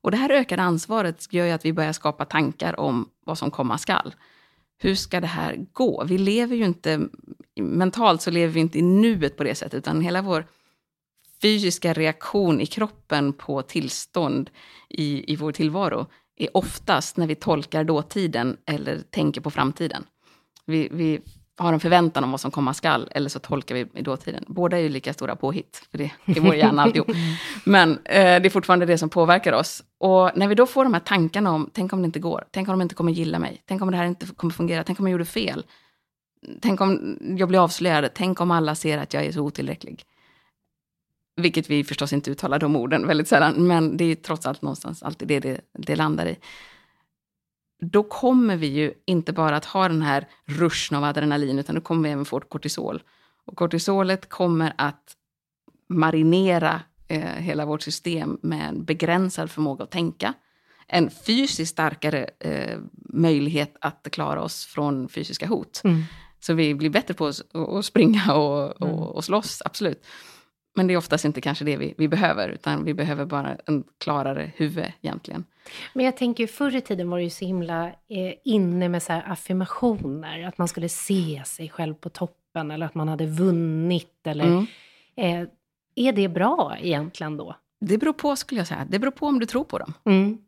Och det här ökade ansvaret gör ju att vi börjar skapa tankar om vad som komma skall. Hur ska det här gå? Vi lever ju inte, mentalt så lever vi inte i nuet på det sättet, utan hela vår fysiska reaktion i kroppen på tillstånd i, i vår tillvaro är oftast när vi tolkar dåtiden eller tänker på framtiden. Vi, vi har en förväntan om vad som komma skall, eller så tolkar vi i dåtiden. Båda är ju lika stora påhitt, för det är vår hjärna alltihop. Men eh, det är fortfarande det som påverkar oss. Och när vi då får de här tankarna om, tänk om det inte går, tänk om de inte kommer gilla mig, tänk om det här inte kommer fungera, tänk om jag gjorde fel, tänk om jag blir avslöjad, tänk om alla ser att jag är så otillräcklig. Vilket vi förstås inte uttalar de orden väldigt sällan, men det är trots allt någonstans alltid det det, det landar i då kommer vi ju inte bara att ha den här ruschen av adrenalin, utan då kommer vi även få kortisol. Och kortisolet kommer att marinera eh, hela vårt system med en begränsad förmåga att tänka. En fysiskt starkare eh, möjlighet att klara oss från fysiska hot. Mm. Så vi blir bättre på att springa och, och, mm. och slåss, absolut. Men det är oftast inte kanske det vi, vi behöver, utan vi behöver bara en klarare huvud egentligen. Men jag tänker förr i tiden var det ju så himla eh, inne med så affirmationer, att man skulle se sig själv på toppen eller att man hade vunnit eller mm. eh, är det bra egentligen då? Det beror på skulle jag säga. Det beror på om du tror på dem. Mm.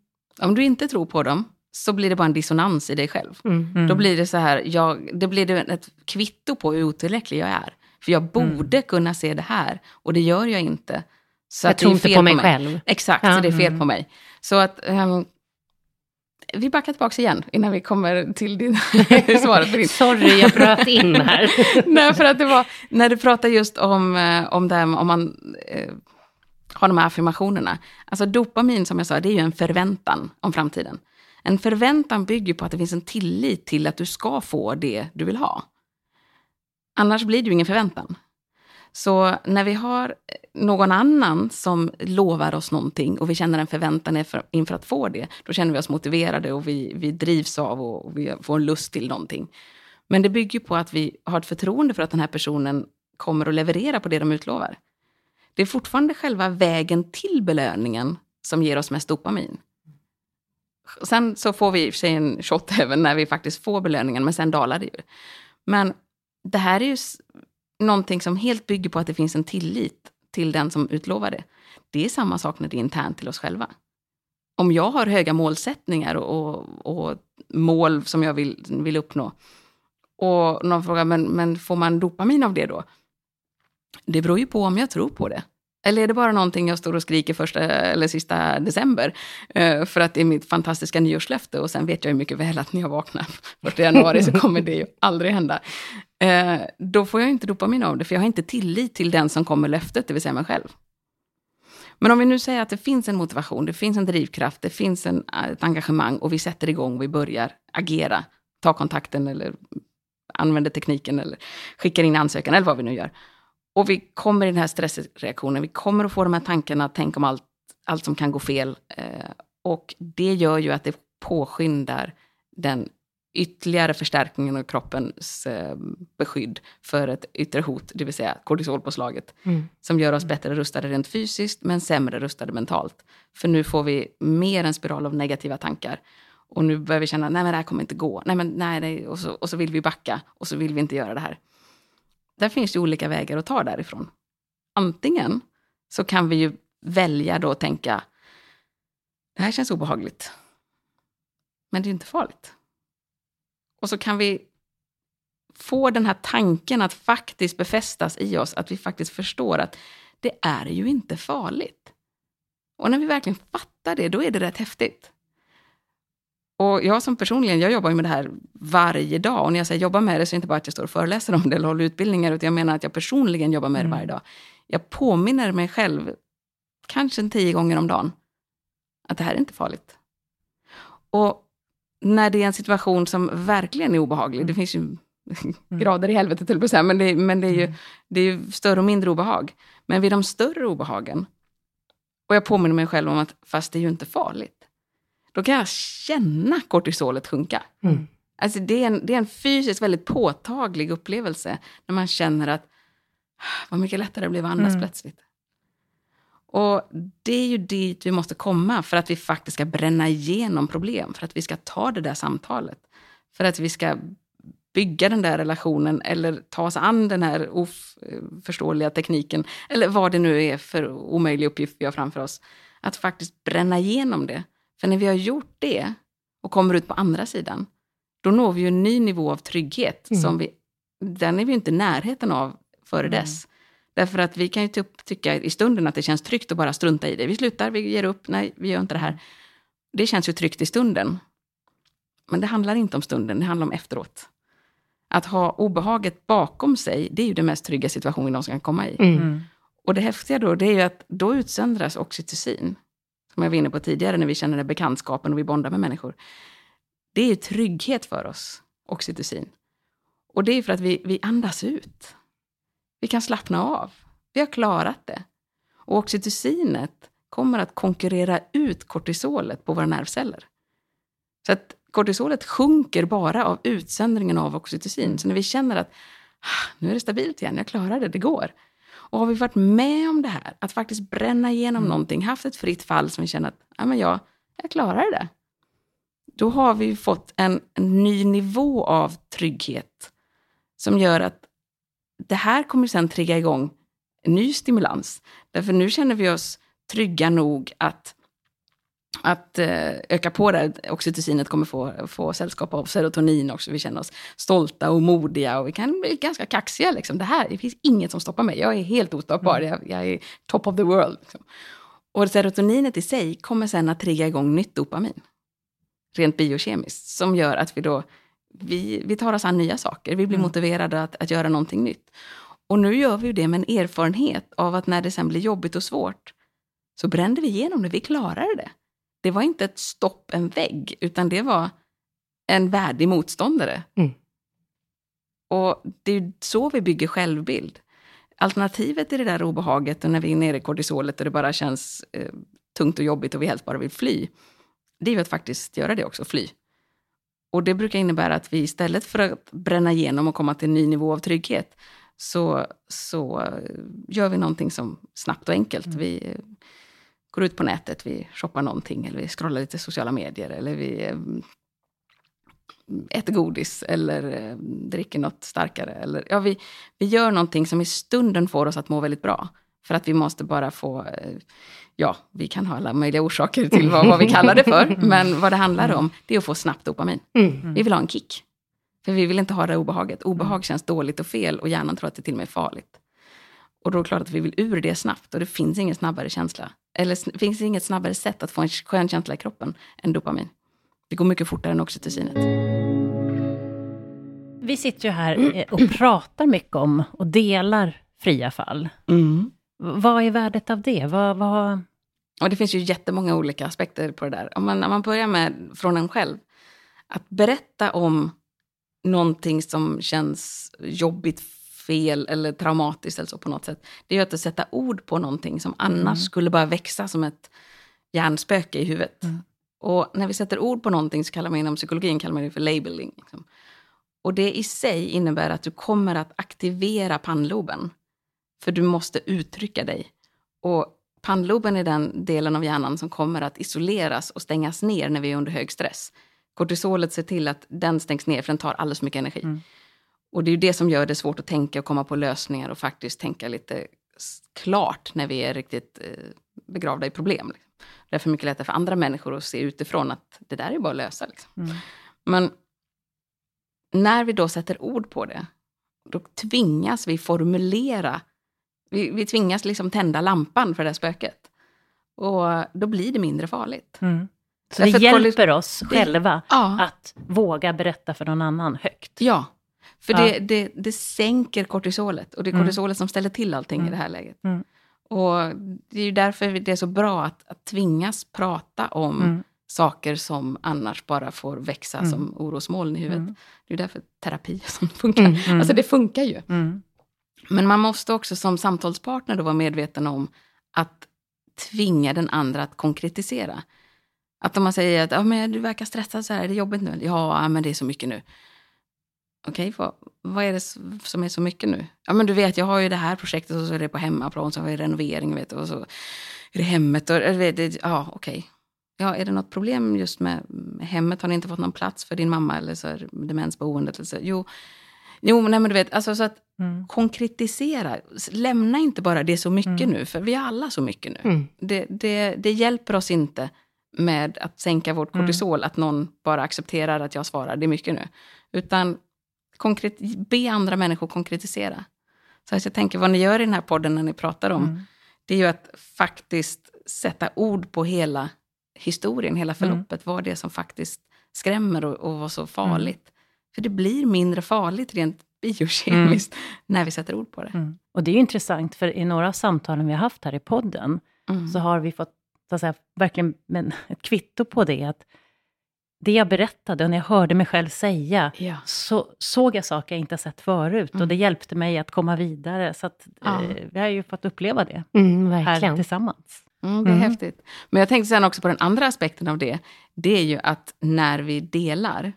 Om du inte tror på dem så blir det bara en dissonans i dig själv. Mm. mm. Då blir det så här, jag, det blir ett kvitto på hur otillräcklig jag är. För jag borde mm. kunna se det här och det gör jag inte. Så jag tror inte på mig, på mig, själv. Exakt, ja. så det är fel mm. på mig. Så att um, vi backar tillbaka igen innan vi kommer till din, svaret på din. Sorry, jag bröt in här. Nej, för att det var, när du pratar just om, eh, om, det här, om man eh, har de här affirmationerna. Alltså dopamin, som jag sa, det är ju en förväntan om framtiden. En förväntan bygger på att det finns en tillit till att du ska få det du vill ha. Annars blir det ju ingen förväntan. Så när vi har någon annan som lovar oss någonting och vi känner en förväntan inför att få det, då känner vi oss motiverade och vi, vi drivs av och vi får en lust till någonting. Men det bygger på att vi har ett förtroende för att den här personen kommer att leverera på det de utlovar. Det är fortfarande själva vägen till belöningen som ger oss mest dopamin. Sen så får vi i och för sig en shot även när vi faktiskt får belöningen, men sen dalar det ju. Men det här är ju någonting som helt bygger på att det finns en tillit till den som utlovar det. Det är samma sak när det är internt till oss själva. Om jag har höga målsättningar och, och, och mål som jag vill, vill uppnå och någon frågar, men, men får man dopamin av det då? Det beror ju på om jag tror på det. Eller är det bara någonting jag står och skriker första eller sista december? Eh, för att det är mitt fantastiska nyårslöfte och sen vet jag ju mycket väl att när jag vaknar 1 januari så kommer det ju aldrig hända. Eh, då får jag inte dopamin av det, för jag har inte tillit till den som kommer löftet, det vill säga mig själv. Men om vi nu säger att det finns en motivation, det finns en drivkraft, det finns en, eh, ett engagemang och vi sätter igång, vi börjar agera, ta kontakten eller använder tekniken eller skickar in ansökan eller vad vi nu gör och vi kommer i den här stressreaktionen, vi kommer att få de här tankarna, tänk om allt, allt som kan gå fel. Eh, och det gör ju att det påskyndar den ytterligare förstärkningen av kroppens eh, beskydd för ett yttre hot, det vill säga kortisolpåslaget. Mm. Som gör oss bättre rustade rent fysiskt, men sämre rustade mentalt. För nu får vi mer en spiral av negativa tankar. Och nu börjar vi känna, nej men det här kommer inte gå. Nej men nej, nej. Och, så, och så vill vi backa och så vill vi inte göra det här. Där finns ju olika vägar att ta därifrån. Antingen så kan vi ju välja då att tänka, det här känns obehagligt. Men det är inte farligt. Och så kan vi få den här tanken att faktiskt befästas i oss, att vi faktiskt förstår att det är ju inte farligt. Och när vi verkligen fattar det, då är det rätt häftigt. Och jag som personligen, jag jobbar med det här varje dag. Och när jag säger jobba med det så är det inte bara att jag står och föreläser om det eller håller utbildningar, utan jag menar att jag personligen jobbar med det varje mm. dag. Jag påminner mig själv, kanske en tio gånger om dagen, att det här är inte farligt. Och när det är en situation som verkligen är obehaglig, det finns ju mm. grader i helvetet till på men, det, men det, är ju, mm. det är ju större och mindre obehag. Men vid de större obehagen, och jag påminner mig själv om att fast det är ju inte farligt, då kan jag känna kortisolet sjunka. Mm. Alltså det, är en, det är en fysiskt väldigt påtaglig upplevelse när man känner att vad mycket lättare det blev att andas mm. plötsligt. Och det är ju dit vi måste komma för att vi faktiskt ska bränna igenom problem, för att vi ska ta det där samtalet. För att vi ska bygga den där relationen eller ta oss an den här oförståeliga tekniken, eller vad det nu är för omöjlig uppgift vi har framför oss. Att faktiskt bränna igenom det för när vi har gjort det och kommer ut på andra sidan, då når vi ju en ny nivå av trygghet mm. som vi den är vi inte i närheten av före mm. dess. Därför att vi kan ju typ tycka i stunden att det känns tryggt att bara strunta i det. Vi slutar, vi ger upp, nej, vi gör inte det här. Det känns ju tryggt i stunden. Men det handlar inte om stunden, det handlar om efteråt. Att ha obehaget bakom sig, det är ju den mest trygga situation vi någonsin kan komma i. Mm. mm. Och det häftiga då, det är ju att då utsöndras oxytocin. Som jag var inne på tidigare, när vi känner den bekantskapen och vi bondar med människor. Det är ju trygghet för oss, oxytocin. Och det är för att vi, vi andas ut. Vi kan slappna av. Vi har klarat det. Och oxytocinet kommer att konkurrera ut kortisolet på våra nervceller. Så att kortisolet sjunker bara av utsöndringen av oxytocin. Så när vi känner att ah, nu är det stabilt igen, jag klarar det, det går. Och har vi varit med om det här, att faktiskt bränna igenom mm. någonting, haft ett fritt fall som vi känner att ja, men jag, jag klarar det. Då har vi fått en, en ny nivå av trygghet som gör att det här kommer sen trigga igång en ny stimulans. Därför nu känner vi oss trygga nog att, att eh, öka på det. Oxytocinet kommer få, få sällskap av serotonin också. Vi känner oss stolta och modiga och vi kan bli ganska kaxiga. Liksom. Det här, det finns inget som stoppar mig. Jag är helt ostoppbar. Mm. Jag, jag, är top of the world. Liksom. Och serotoninet i sig kommer sen att trigga igång nytt dopamin. Rent biokemiskt. Som gör att vi då vi, vi tar oss an nya saker. Vi blir mm. motiverade att, att göra någonting nytt. Och nu gör vi det med en erfarenhet av att när det sen blir jobbigt och svårt, så brände vi igenom det. Vi klarade det. Det var inte ett stopp, en vägg, utan det var en värdig motståndare. Mm. Och det är så vi bygger självbild. Alternativet i det där obehaget och när vi är nere i kortisolet och det bara känns eh, tungt och jobbigt och vi helst bara vill fly, det är ju att faktiskt göra det också, fly. Och det brukar innebära att vi istället för att bränna igenom och komma till en ny nivå av trygghet, så, så gör vi någonting som snabbt och enkelt. Mm. Vi går ut på nätet, vi shoppar någonting, eller vi scrollar lite sociala medier, eller vi eh, äter godis, eller eh, dricker något starkare. Eller, ja, vi, vi gör någonting som i stunden får oss att må väldigt bra. För att vi måste bara få, eh, ja, vi kan ha alla möjliga orsaker till vad, vad vi kallar det för. Men vad det handlar om, det är att få snabbt dopamin. Mm. Vi vill ha en kick. För vi vill inte ha det obehaget. Obehag mm. känns dåligt och fel och hjärnan tror att det till och med är farligt. Och då är det klart att vi vill ur det snabbt och det finns ingen snabbare känsla. Eller det finns inget snabbare sätt att få en skön känsla i kroppen än dopamin. Det går mycket fortare än oxytocinet. Vi sitter ju här eh, och pratar mycket om och delar fria fall. Mm. Vad är värdet av det? Vad, vad... Och det finns ju jättemånga olika aspekter på det där. Om man, om man börjar med från en själv. Att berätta om någonting som känns jobbigt, fel eller traumatiskt eller så på något sätt. Det är att sätta ord på någonting som annars mm. skulle bara växa som ett hjärnspöke i huvudet. Mm. Och när vi sätter ord på någonting så kallar man inom psykologin kallar man det för labeling. Liksom. Och det i sig innebär att du kommer att aktivera pannloben. För du måste uttrycka dig. Och pannloben är den delen av hjärnan som kommer att isoleras och stängas ner när vi är under hög stress. Kortisolet ser till att den stängs ner, för den tar alldeles för mycket energi. Mm. Och det är det som gör det svårt att tänka och komma på lösningar och faktiskt tänka lite klart när vi är riktigt eh, begravda i problem. Liksom. Det är för mycket lättare för andra människor att se utifrån att det där är bara att lösa. Liksom. Mm. Men när vi då sätter ord på det, då tvingas vi formulera vi, vi tvingas liksom tända lampan för det här spöket. Och då blir det mindre farligt. Mm. Så det hjälper oss själva ja. att våga berätta för någon annan högt? Ja, för ja. Det, det, det sänker kortisolet. Och det är mm. kortisolet mm. som ställer till allting mm. i det här läget. Mm. Och det är ju därför det är så bra att, att tvingas prata om mm. saker som annars bara får växa mm. som orosmoln i huvudet. Det är därför terapi som funkar. Alltså det funkar ju. Men man måste också som samtalspartner då vara medveten om att tvinga den andra att konkretisera. Att om man säger att ja, men du verkar stressad så här, är det jobbigt nu? Ja, men det är så mycket nu. Okej, okay, vad, vad är det som är så mycket nu? Ja, men du vet, jag har ju det här projektet och så är det på hemmaplan, så har jag renovering, vet, och så är det hemmet. Och, det, ja, okej. Okay. Ja, är det något problem just med hemmet? Har ni inte fått någon plats för din mamma eller så är demensboendet? Eller så? Jo, Jo, nej, men du vet, alltså så att mm. konkretisera. Lämna inte bara det så mycket mm. nu, för vi har alla så mycket nu. Mm. Det, det, det, hjälper oss inte med att sänka vårt mm. kortisol, att någon bara accepterar att jag svarar, det är mycket nu. Utan konkret, be andra människor konkretisera. Så att jag tänker vad ni gör i den här podden när ni pratar om, mm. det är ju att faktiskt sätta ord på hela historien, hela mm. förloppet. Vad det är som faktiskt skrämmer och, och var så farligt. Mm. För det blir mindre farligt rent biokemiskt mm. när vi sätter ord på det. Mm. Och det är intressant, för i några av samtalen vi har haft här i podden, mm. så har vi fått så att säga, verkligen men, ett kvitto på det, att det jag berättade och när jag hörde mig själv säga, ja. så såg jag saker jag inte sett förut. Mm. Och det hjälpte mig att komma vidare. Så att, ja. eh, vi har ju fått uppleva det mm, här tillsammans. Mm, det är mm. häftigt. Men jag tänkte sen också på den andra aspekten av det. Det är ju att när vi delar,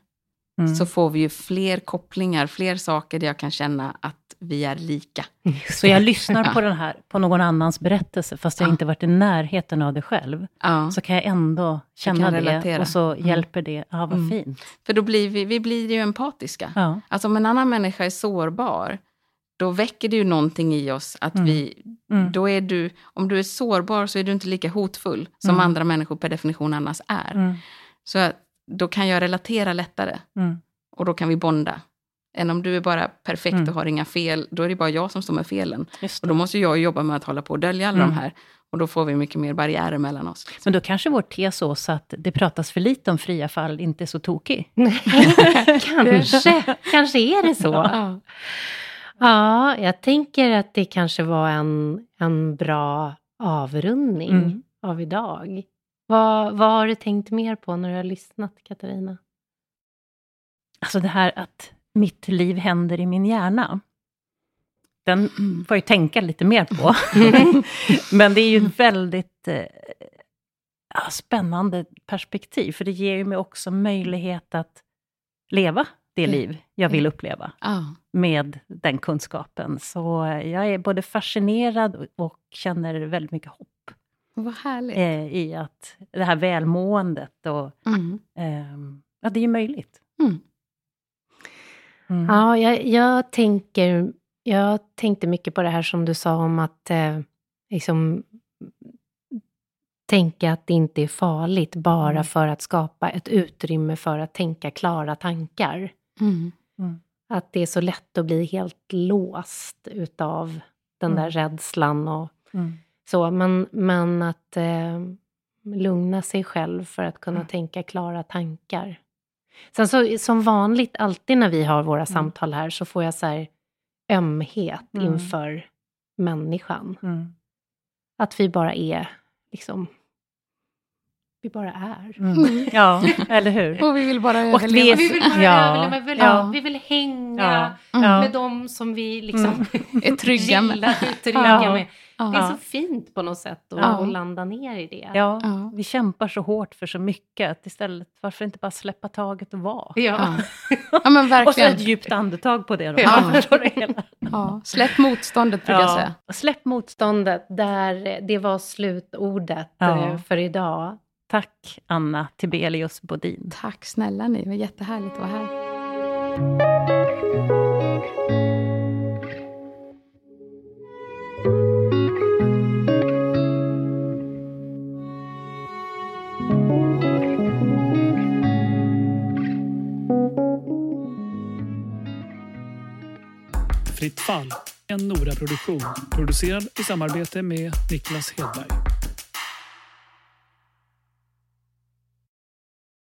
mm. så får vi ju fler kopplingar, fler saker där jag kan känna att vi är lika. Så jag lyssnar på, den här, på någon annans berättelse, fast jag ja. inte varit i närheten av det själv. Ja. Så kan jag ändå känna det, relatera. och så mm. hjälper det. Ja, vad mm. fint. För då blir vi, vi blir ju empatiska. Ja. Alltså om en annan människa är sårbar, då väcker det ju någonting i oss att mm. vi... Mm. Då är du, om du är sårbar så är du inte lika hotfull som mm. andra människor per definition annars är. Så då kan jag relatera lättare. Mm. Och då kan vi bonda. Än om du är bara perfekt mm. och har inga fel, då är det bara jag som står med felen. Och då måste jag jobba med att hålla på och dölja alla de här. Och då får vi mycket mer barriärer mellan oss. Men då kanske vår tes så att det pratas för lite om fria fall inte är så tokig? kanske, kanske är det så. Ja. Ja, jag tänker att det kanske var en, en bra avrundning mm. av idag. Vad, vad har du tänkt mer på när du har lyssnat, Katarina? Alltså det här att mitt liv händer i min hjärna. Den får jag tänka lite mer på. Men det är ju ett väldigt eh, spännande perspektiv, för det ger ju mig också möjlighet att leva det liv jag vill uppleva med den kunskapen. Så jag är både fascinerad och känner väldigt mycket hopp. Vad härligt. Eh, I att det här välmåendet och... Mm. Eh, ja, det är möjligt. Mm. Mm. Ja, jag, jag, tänker... Jag tänkte mycket på det här som du sa om att eh, liksom, tänka att det inte är farligt bara mm. för att skapa ett utrymme för att tänka klara tankar. Mm. Mm. Att det är så lätt att bli helt låst utav den där rädslan och. Så. Men, men att eh, lugna sig själv för att kunna mm. tänka klara tankar. Sen så som vanligt, alltid när vi har våra mm. samtal här, så får jag så här ömhet inför människan. Att vi bara är liksom vi bara är. Mm. Ja, eller hur? Och vi vill bara överleva. Vi, vill bara ja. överleva. Vi vill, ja. vi vill hänga ja. med dem som vi liksom mm. är trygga med. trygga med. Det är så fint på något sätt att, ja. landa ner i det. Ja, vi kämpar så hårt för så mycket. Att istället, varför inte bara släppa taget och vara? Ja. ja. men verkligen. Och så ett djupt andetag på det då. Ja. Släpp motståndet brukar jag säga. Släpp motståndet, där det var slutordet eh, för idag. Tack Anna Tibelius Bodin. Tack snälla ni, det var jättehärligt att vara här. Fritt fall, en Nora-produktion. Producerad i samarbete med Niklas Hedberg.